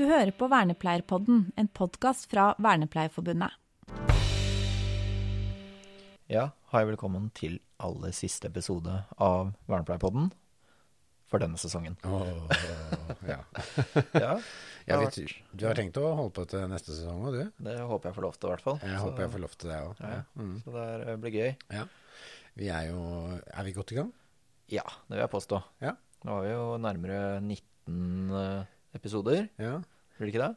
Du hører på Vernepleierpodden, en podkast fra Vernepleierforbundet. Ja, hei, velkommen til aller siste episode av Vernepleierpodden for denne sesongen. Åh, ja. Ja, Jeg har vet, du har tenkt å holde på til neste sesong òg, du? det håper jeg får lov til, i hvert fall. Jeg Så- håper jeg får lov til det òg. Ja, Mm. Så det er, blir gøy. Ja. Vi er jo Er vi godt i gang? Ja, det vil jeg påstå. Ja. Nå har vi jo nærmere 19 eh, episoder, Ja. blir det ikke det?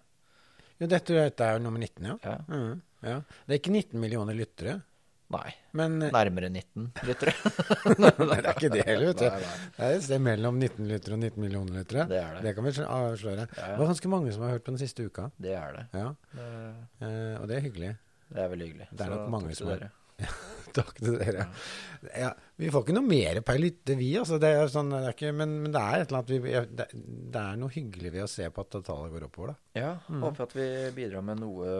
Jo, dette, dette er jo nummer 19, ja. Ja. Mm, ja. Det er ikke 19 millioner lyttere, Nei, men nærmere 19 lyttere. Nei, det er ikke det heller, vet du. Nei, nei. Det er et sted mellom 19 lyttere og 19 millioner lyttere. Det er det. Det kan vi sl- avsløre. Ja, ja. Det var ganske mange som har hørt på den siste uka. Det er det. Ja, Det, eh, Og det er hyggelig. det er veldig hyggelig. Det er nok mange som har-. Takk til dere. Ja, vi får ikke noe mer per lytter, vi. Altså, det er sånn, det er ikke, men, men det er et eller annet vi, det, det er noe hyggelig ved å se på at tallet går oppover, da. Ja, håper at vi bidrar med noe,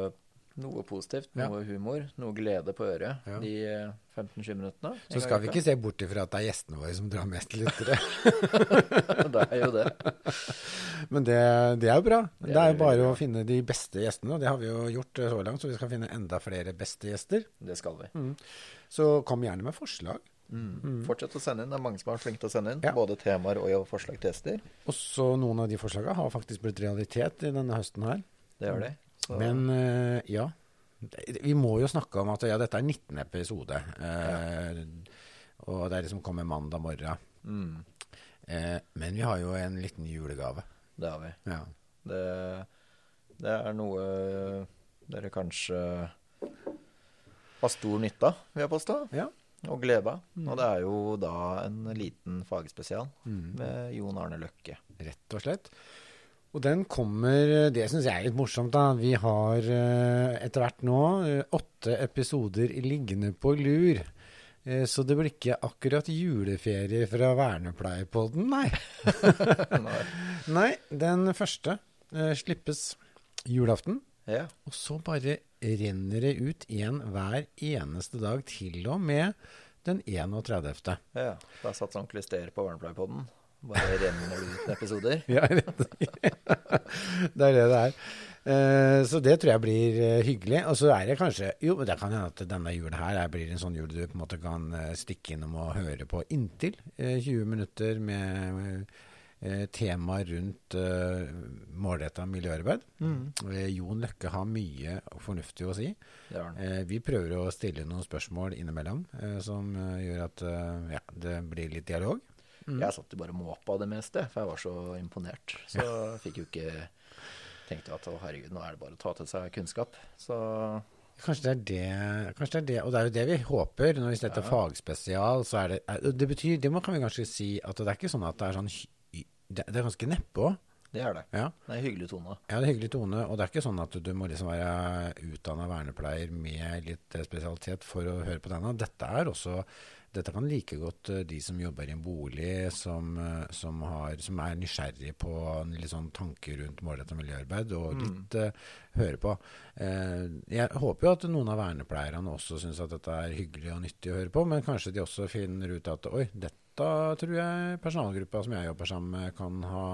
noe positivt, Ja. noe humor, noe glede på øret Ja. de eh, 15-20 minuttene. Så skal vi ikke se bort ifra at det er gjestene våre som drar mest lyttere. Det er jo det. Men det, det er jo bra. Det Det er er jo bare bra. å finne de beste gjestene, og det har vi jo gjort eh, så langt. Så vi skal finne enda flere beste gjester. Det skal vi. Så kom gjerne med forslag. Fortsett å sende inn. Det er mange som har vært flinke til å sende inn. Ja. Både temaer og forslag til gjester. Og så noen av de forslagene har faktisk blitt realitet i denne høsten her. Det gjør de. Men eh, ja. Vi må jo snakke om at ja, dette er 19. episode. Ja. Og det er liksom kommer mandag morgen. mm, Eh, men vi har jo en liten julegave. det har vi. Ja. Det, det er noe dere kanskje har stor nytte av, vil jeg påstå. ja. Og glede av. Og det er jo da en liten fagspesial Mm. med Jon Arne Løkke. Rett og slett. Og den kommer Det syns jeg er litt morsomt, da. Vi har eh, etter hvert nå eh, åtte episoder liggende på lur. Eh, Så det blir ikke akkurat juleferie fra Vernepleierpodden, nei. Nei. Den første slippes julaften. Ja. Og så bare renner det ut en hver eneste dag, til og med den 31. ja. Det er satt sånn klyster på Vernepleierpodden. Bare renner ut episoder. Ja, det er det det er. Eh, så det tror jeg blir eh, hyggelig. Og så er det kanskje Jo, det kan hende at denne julen her er- blir en sånn jul du på en måte kan eh, stikke innom og høre på inntil eh, 20 minutter med tema rundt uh, målretta miljøarbeid. Mm. Jon Løkke har mye fornuftig å si. Eh, vi prøver å stille noen spørsmål innimellom som gjør at ja, det blir litt dialog. Jeg satt jo bare og måpa det meste, for jeg var så imponert. Så jeg fikk jo ikke Tenkte at å herregud, nå er det bare å ta til seg kunnskap. Så Kanskje det er det, kanskje det er det, og det er jo det vi håper. Når hvis dette er fagspesial, så er det er- Det betyr, det må kan vi kanskje si, at det er ikke sånn at det er sånn Det det er ganske neppe òg. det er det. Ja. Det er hyggelig tone. ja, det er hyggelig tone, og det er ikke sånn at du må liksom være utdanna vernepleier med litt spesialitet for å høre på denne. Dette er også dette kan like godt eh, de som jobber i en bolig, som, eh, som, har, som er nysgjerrig på en litt sånn tanker rundt målretta miljøarbeid, og litt eh, høre på. Uh, jeg håper jo at noen av vernepleierne også syns at dette er hyggelig og nyttig å høre på, men kanskje de også finner ut at oi, dette tror jeg personalgruppa som jeg jobber sammen med, kan ha,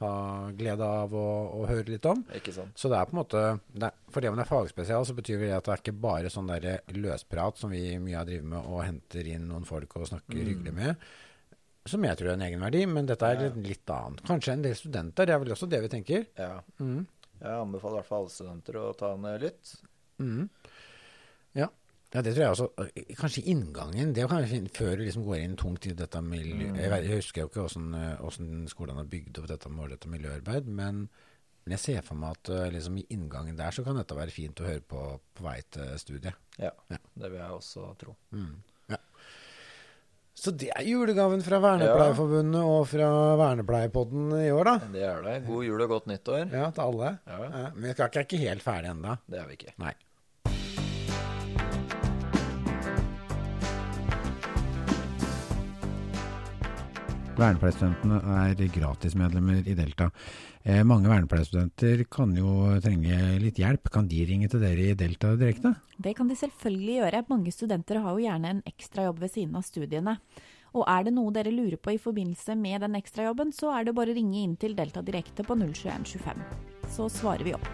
ha glede av å, å høre litt om. Ikke sant? Så det er på en måte det For det om det er fagspesial, så betyr det at det er ikke bare sånn der løsprat som vi mye har drevet med og henter inn noen folk og snakker hyggelig med. Som jeg tror er en egenverdi, men dette er litt, litt annet. Kanskje en del studenter, det er vel også det vi tenker. Ja. Mm. Jeg anbefaler i hvert fall alle studenter å ta en lytt. Mm. Ja. Ja, det tror jeg også. Eh, Kanskje inngangen det er kanskje Før du liksom går inn tungt i dette miljøet. Jeg, jeg husker jo ikke åssen eh, åssen skolene har bygd opp dette målrettet miljøarbeid, men, men jeg ser for meg at eh, liksom i inngangen der så kan dette være fint å høre på på vei til studiet. Ja, Ja. det vil jeg også tro. Mm. Ja. Så det er julegaven fra Vernepleierforbundet og fra Vernepleierpodden i år, da. Det er det. God jul og godt nyttår. Ja, til alle. Ja. Ja, men vi er ikke helt ferdig ennå. Det er vi ikke. Nei. Vernepleierstudentene er gratismedlemmer i Delta. Eh, mange vernepleierstudenter kan jo trenge litt hjelp. Kan de ringe til dere i Delta direkte? Det kan de selvfølgelig gjøre. Mange studenter har jo gjerne en ekstra jobb ved siden av studiene. Og er det noe dere lurer på i forbindelse med den ekstrajobben, så er det bare å ringe inn til Delta Direkte på 02125. Så svarer vi opp.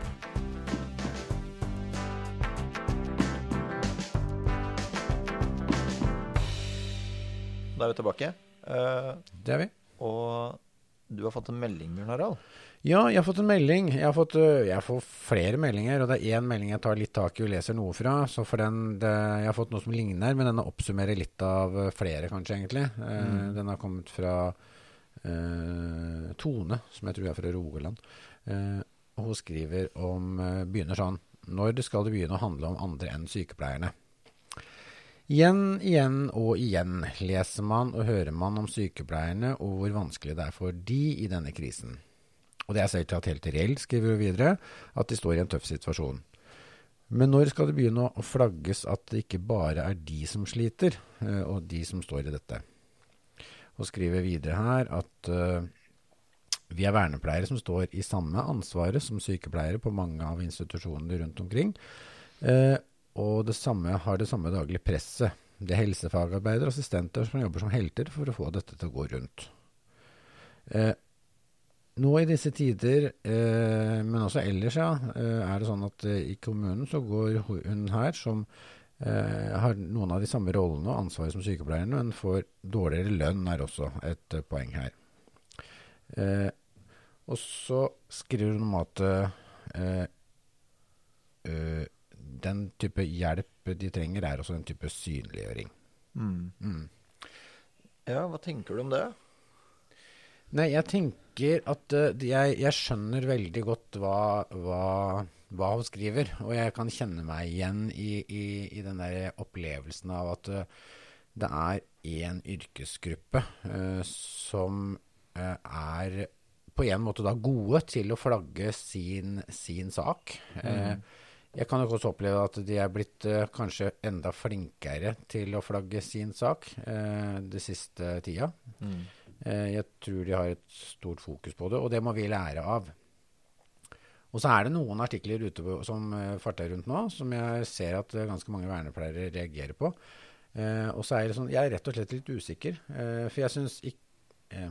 Da er vi tilbake. Eh, Det er vi. og du har fått en melding, Bjørn Harald. Ja, jeg har fått en melding. Jeg har fått, øh, jeg får flere meldinger, og det er én melding jeg tar litt tak i og leser noe fra. Så for den, det, Jeg har fått noe som ligner, men denne oppsummerer litt av øh, flere, kanskje, egentlig. Eh, Den har kommet fra uh, Tone, som jeg tror er fra Rogaland. Uh, hun skriver om eh, Begynner sånn Når skal det begynne å handle om andre enn sykepleierne? Igjen, igjen og igjen leser man og hører man om sykepleierne og hvor vanskelig det er for de i denne krisen. Og det er selvsagt helt reelt, skriver hun videre, at de står i en tøff situasjon. Men når skal det begynne å flagges at det ikke bare er de som sliter, eh, og de som står i dette? Og skriver videre her at uh, vi er vernepleiere som står i samme ansvaret som sykepleiere på mange av institusjonene rundt omkring. Eh, og det samme har det samme daglige presset. Det er helsefagarbeidere og assistenter som jobber som helter for å få dette til å gå rundt. Eh, nå i disse tider, eh, men også ellers, ja, eh, er det sånn at eh, i kommunen så går hun her, som eh, har noen av de samme rollene og ansvaret som sykepleierne, men får dårligere lønn, er også et eh, poeng her. Og så skriver hun om at den type hjelp de trenger, er også en type synliggjøring. Mm. Ja, hva tenker du om det? Nei, jeg tenker at uh, jeg, jeg skjønner veldig godt hva, hva, hva hun skriver. Og jeg kan kjenne meg igjen i, i, i den der opplevelsen av at uh, det er én yrkesgruppe uh, som er på en måte da gode til å flagge sin, sin sak. Eh, jeg kan nok også oppleve at de er blitt uh, kanskje enda flinkere til å flagge sin sak uh, det siste tida. Eh, jeg tror de har et stort fokus på det, og det må vi lære av. Og så er det noen artikler ute på, som farter rundt nå, som jeg ser at ganske mange vernepleiere reagerer på. Og så er det sånn, jeg er rett og slett litt usikker, for jeg syns ikke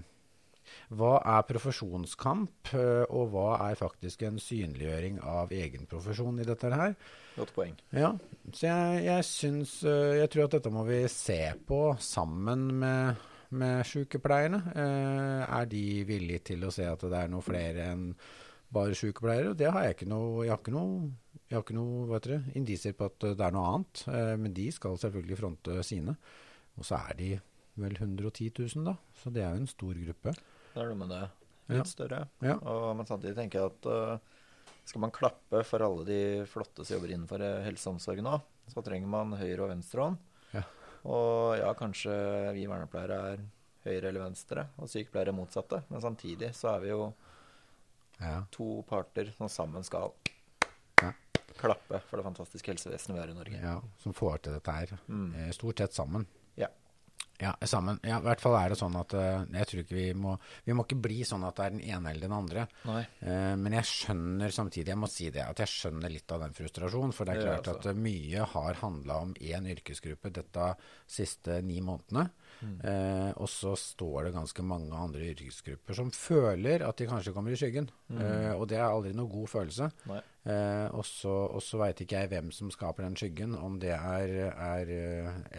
Hva er profesjonskamp, eh, og hva er faktisk en synliggjøring av egen profesjon i dette her? Godt poeng. Ja, så jeg, jeg syns øh, Jeg tror at dette må vi se på sammen med, med sykepleierne. Eh, er de villige til å se at det er noe flere enn bare sykepleiere? Det har jeg ikke noe Jeg har ikke noe, jeg har ikke noe indisier på at det er noe annet. Eh, men de skal selvfølgelig fronte sine. Og så er de vel 110 000, da. Så det er jo en stor gruppe. Det er noe med det. Litt større. Ja. Og, men samtidig tenker jeg at uh, skal man klappe for alle de flotte som jobber innenfor helseomsorgen helse og omsorg nå, så trenger man høyre og venstre hånd. Ja. Og ja, kanskje vi vernepleiere er høyre eller venstre, og sykepleiere er motsatte. Men samtidig så er vi jo Ja. to parter som sammen skal Ja. klappe for det fantastiske helsevesenet vi har i Norge. Ja, som får til dette her. Mm. Eh, Stort sett sammen. Ja. Ja, sammen. Ja, I hvert fall er det sånn at eh, jeg tror ikke vi må Vi må ikke bli sånn at det er den ene eller den andre. Eh, men jeg skjønner samtidig, jeg må si det, at jeg skjønner litt av den frustrasjonen. For det er Det er klart at eh, mye har handla om én yrkesgruppe dette siste ni månedene. Mm. Uh, og så står det ganske mange andre yrkesgrupper som føler at de kanskje kommer i skyggen. Eh, og det er aldri noe god følelse. Nei. Eh, og så veit ikke jeg hvem som skaper den skyggen, om det er, er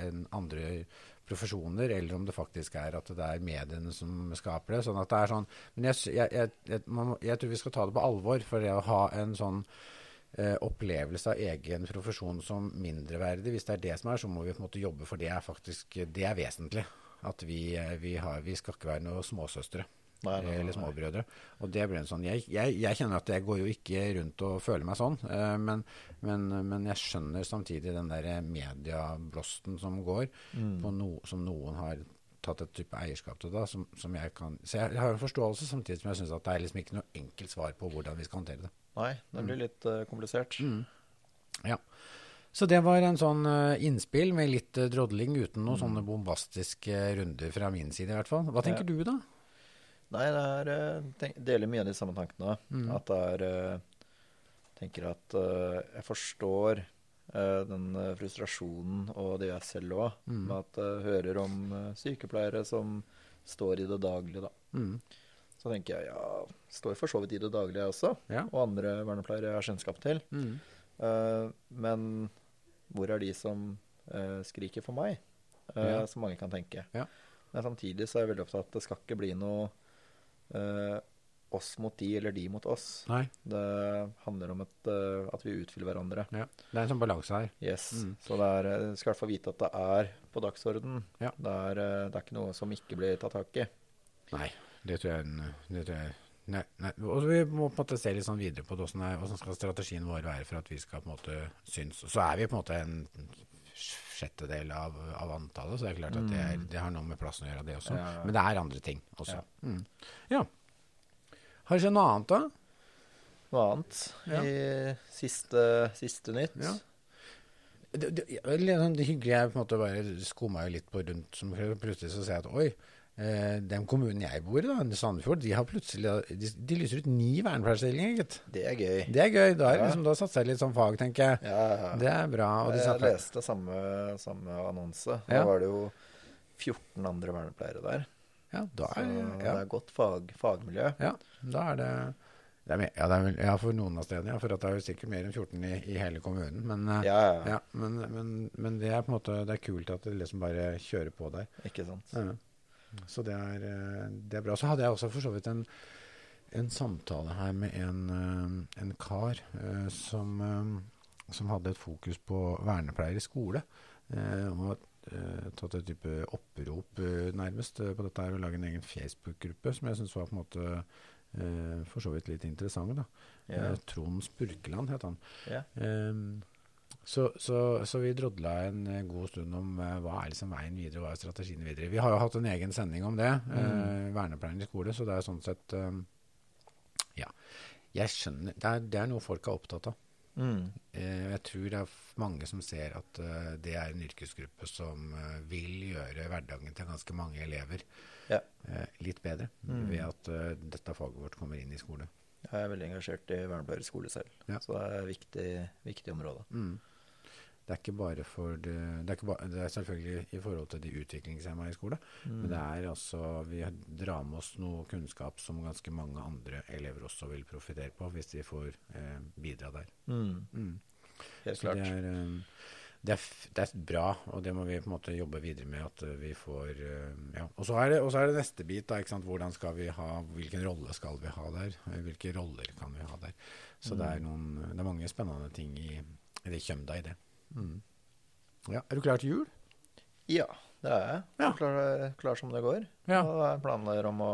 en andre profesjoner, eller om det faktisk er at det er mediene som skaper det. Sånn at det er sånn Men jeg, jeg, jeg, man, jeg tror vi skal ta det på alvor, for det å ha en sånn eh, opplevelse av egen profesjon som mindreverdig, hvis det er det som er, så må vi på en måte jobbe for det er faktisk det er vesentlig. At vi, eh, vi, har, vi skal ikke være noen småsøstre. Nei, nei, nei, eller småbrødre. Og det blir en sånn jeg, jeg, jeg kjenner at jeg går jo ikke rundt og føler meg sånn, eh, men, men, men jeg skjønner samtidig den der medieblåsten som går, Mm. på no, som noen har tatt et type eierskap til. da, som, som jeg kan, Så jeg, har en forståelse, samtidig som jeg syns at det er liksom ikke noe enkelt svar på hvordan vi skal håndtere det. Nei, det blir litt uh, komplisert. Ja. Så det var en sånn eh, innspill med litt drodling uten noen sånne bombastiske runder fra min side i hvert fall. Hva tenker Ja. du da? Nei, det er eh, tenk, Deler mye av de samme tankene. Mm. At det er eh, Tenker at eh, jeg forstår den frustrasjonen og det jeg selv òg, Mm. med at jeg hører om sykepleiere som står i det daglige, da. Mm. Så tenker jeg ja, står for så vidt i det daglige jeg også, Ja. og andre vernepleiere jeg har kjennskap til. Mm. Uh, men hvor er de som uh, skriker for meg? Uh, Ja. Som mange kan tenke. Ja. Men samtidig så er jeg veldig opptatt at det skal ikke bli noe eh, oss mot de eller de mot oss. Nei. Det handler om et, eh, at vi utfyller hverandre. Ja. Det er en sånn balanse her. Yes. Mm. Så det er, du skal i hvert fall vite at det er på dagsorden. Ja. Det, er, eh, det er ikke noe som ikke blir tatt tak i. Nei, det tror jeg, det tror jeg Nei, nei. Og vi må på en måte se litt sånn videre på hvordan, er, hvordan skal strategien vår være for at vi skal på en måte synes. Så er vi på en måte en sjettedel av, av antallet, så det er klart at det, er, det har noe med plassen å gjøre, det også. Mm. Men det er andre ting også. Ja. Mm. ja. Har det skjedd noe annet, da? Noe annet Ja. i siste, siste nytt? Ja. Det, det, det, det hyggelige hyggelig jeg på en måte bare skumma jo litt på rundt, som plutselig så ser jeg at oi, eh, den kommunen jeg bor i, da, Sandefjord, de har plutselig de, de lyser ut ni vernepleierstillinger, gitt. Det er gøy. Det er gøy. Da, har Ja. liksom, da satser jeg litt sånn fag, tenker jeg. Ja, Det er bra. Og de jeg snakker, leste samme, samme annonse. Ja. Da var det jo 14 andre vernepleiere der. ja, da Så er, det er godt fag, fagmiljø. ja, da er det det er, ja, det er ja, for noen av stedene. Ja, for at det er jo sikkert mer enn 14 i, i hele kommunen. Men, eh, Ja, ja, ja, men, men, men det er på en måte Det er kult at det liksom bare kjører på der. ikke sant. Ja. Så det er, eh, det er bra. Så hadde jeg også for så vidt en, en samtale her med en, eh, en kar eh, som, som hadde et fokus på vernepleiere i skole. Og har tatt et type opprop nærmest på dette her og laget en egen Facebook-gruppe som jeg syns var på en måte for så vidt litt interessant. da. Ja. Trond Spurkeland het han. Ja. Så, så, så vi drodla en eh, god stund om uh, hva er liksom veien videre, hva er strategien videre. Vi har jo hatt en egen sending om det, eh, vernepleien i skole, så det er sånn sett eh, Ja. Jeg skjønner det er, det er noe folk er opptatt av. Mm. Uh, jeg tror det er mange som ser at det er en yrkesgruppe som vil gjøre hverdagen til ganske mange elever Ja. litt bedre Mm. ved at dette faget vårt kommer inn i skole. Jeg er veldig engasjert i vernepleierskole selv, Ja. så det er et viktig, viktig område. Mm. Det er ikke bare for det, det, er ikke ba, det er selvfølgelig i forhold til de utviklingshemma i skole, Mm. men det er altså Vi drar med oss noe kunnskap som ganske mange andre elever også vil profitere på, hvis de får eh, bidra der. Mm. Mm. Helt klart. det er, eh, det, er, det er bra, og det må vi på en måte jobbe videre med. at eh, vi får eh, ja. Og så er det, og så er det neste bit. da, ikke sant? Hvordan skal vi ha, Hvilken rolle skal vi ha der? Eh, Hvilke roller kan vi ha der? Så det, er noen, det er mange spennende ting i, i det kjømda i det. Mm. Ja, Er du klar til jul? Ja, det er jeg. Ja. Klar, klar som det går. Ja. Og er planer om å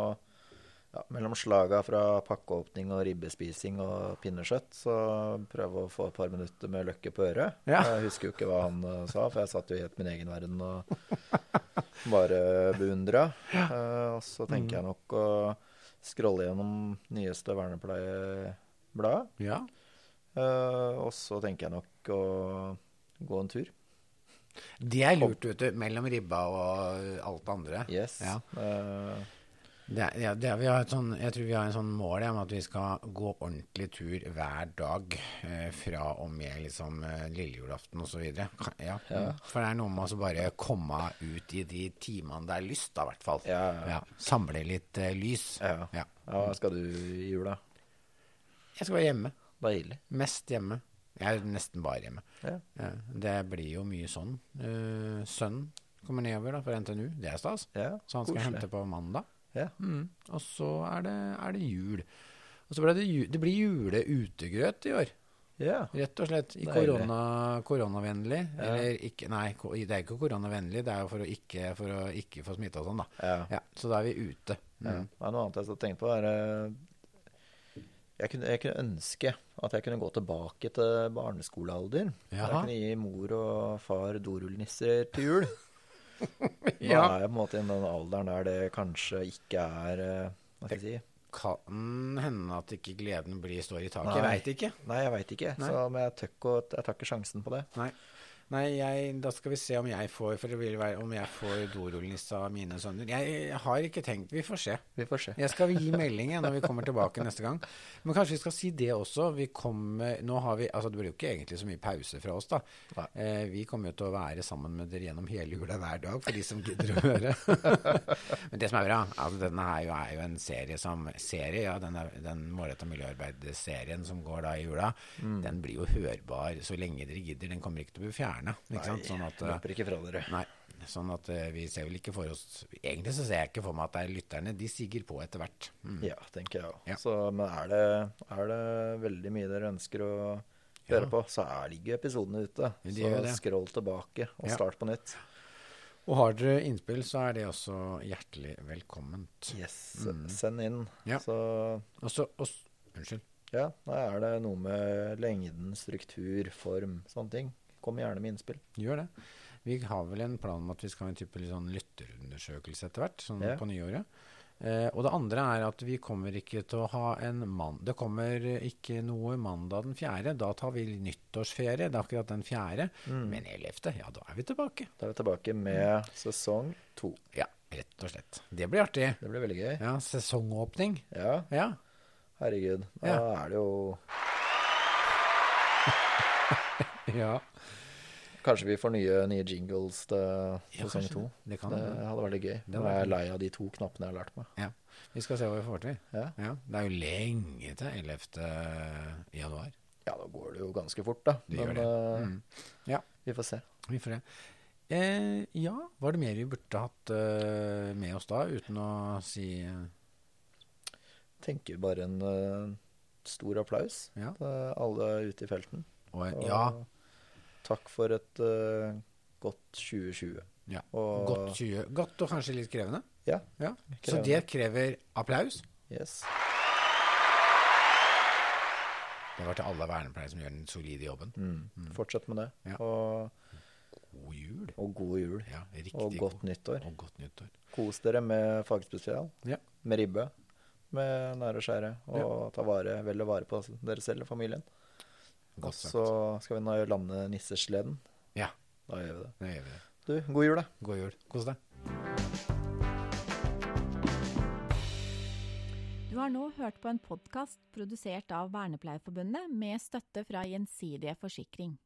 ja, Mellom slaga fra pakkeåpning og ribbespising og pinnekjøtt, så prøve å få et par minutter med Løkke på øret. Ja. Jeg husker jo ikke hva han eh, sa, for jeg satt jo helt min egen verden og bare beundra. Uh, og så tenker jeg nok å scrolle gjennom nyeste vernepleiebladet. Ja. Uh, og så tenker jeg nok å gå en tur. Det er lurt, vet du. Mellom ribba og alt det andre. Yes. Ja. Eh, Det ja, det vi har et sånn, jeg tror vi har en sånn mål om at vi skal gå ordentlig tur hver dag eh, fra og med liksom, lillejulaften lille julaften osv. Ja, Ja. For det er noe med å bare komme ut i de timene det er lyst, da, i hvert fall. Ja, ja. Samle litt eh, lys. Ja. Ja. Ja, hva skal du i jula? Jeg skal være hjemme. Deilig. Mest hjemme. Jeg er nesten bare hjemme. Ja. Ja, det blir jo mye sånn. Uh, sønnen kommer nedover da, fra NTNU. Det er stas. Ja, Så han skal koselig. hente på mandag. Ja. Mm. Og så er det, er det jul. Og så ble det, ju- det blir juleutegrøt i år, ja. rett og slett. I korona, koronavennlig. Eller ikke, nei, det er ikke koronavennlig, det er jo for å ikke, for å ikke få smitte og sånn, da. Så da er vi ute. Ja. Mm. Noe annet jeg har tenkt på, er eh, jeg kunne, jeg kunne ønske at jeg kunne gå tilbake til barneskolealder. Jeg Jaha. kunne gi mor og far dorullnisser til jul. Nå Ja. er jeg på en måte i den alderen der det kanskje ikke er eh, Hva skal jeg si? Kan hende at ikke gleden blir står i taket. Nei. Jeg veit ikke. Nei, jeg veit ikke. Nei. Så, men jeg tør jeg ikke sjansen på det. Nei. Nei, jeg, da skal vi se om jeg får For det vil være om jeg får dorullnisse av mine sønner. Jeg har ikke tenkt Vi får se. Vi får se. Jeg skal gi melding når vi kommer tilbake neste gang. Men kanskje vi skal si det også. Vi kommer, nå har vi, altså Det blir jo ikke egentlig så mye pause fra oss, da. Eh, vi kommer jo til å være sammen med dere gjennom hele jula hver dag, for de som gidder å høre. Men det som er bra, altså denne her jo er jo en serie som Serie, ja, den, er- den målretta miljøarbeidsserien som går da i jula, den blir jo hørbar så lenge dere gidder. Den kommer ikke til å bli fjerna. Ikke sant? Sånn at, eh, Løper ikke fra dere. Nei, sånn at eh, vi ser vel ikke for oss Egentlig så ser jeg ikke for meg at det er lytterne. De siger på etter hvert. Mm. Ja, tenker jeg òg. Ja. Så, Men er det, er det veldig mye dere ønsker å Ja. på, så er ligger episodene ute. De Så skroll tilbake og Ja. start på nytt. Og har dere innspill, så er det også hjertelig velkomment. Yes, Mm. Send inn. Ja. Så Og så Unnskyld. ja, da er det noe med lengden, struktur, form, sånne ting. Kom gjerne med innspill. Gjør det. Vi har vel en plan om at vi skal ha en type sånn lytterundersøkelse etter hvert, sånn Ja. på nyåret. Eh, og det andre er at vi kommer ikke til å ha en mann... Det kommer ikke noe mandag den fjerde. Da tar vi nyttårsferie. Det er akkurat den fjerde. Mm. Men 11., ja, da er vi tilbake. Da er vi tilbake med sesong to. Ja, rett og slett. Det blir artig. Det blir veldig gøy. Ja, sesongåpning. Ja, Ja. herregud. Da Ja. er det jo ja. Kanskje vi får nye, nye jingles til Ja, sesong to. det. Kan Det hadde vært litt gøy. Det Nå er jeg lei av de to knappene jeg har lært meg. Vi skal se hva vi får til. Ja, Ja, det er jo lenge til 11. januar. ja da går det jo ganske fort, da. Det Men det. eh, Mm. Ja, vi får se. vi får det. Eh, ja, var det mer vi burde hatt uh, med oss da, uten å si uh... Tenker bare en uh, stor applaus ja? til alle ute i felten. Og, Og ja, takk for et uh, godt 2020. Ja, Og godt, 20, godt og kanskje litt krevende. Ja. ja. Så det krever applaus. Yes. Det var til alle vernepleiere som gjør den solide jobben. Mm. Fortsett med det. Ja. Og, God jul. og god jul. Ja, Og godt god. nyttår. Og godt nyttår. Kos dere med fagspesial. Ja. Med ribbe. Med nære og skjære. Og ta vare, vel og vare på dere selv og familien. Og Godt sagt. så skal vi nå lande nissesleden. Ja, Da gjør vi det. Da gjør vi det. Du, god jul, da. God jul. Kos deg. Du har nå hørt på en podkast produsert av Vernepleierforbundet med støtte fra Gjensidige forsikring.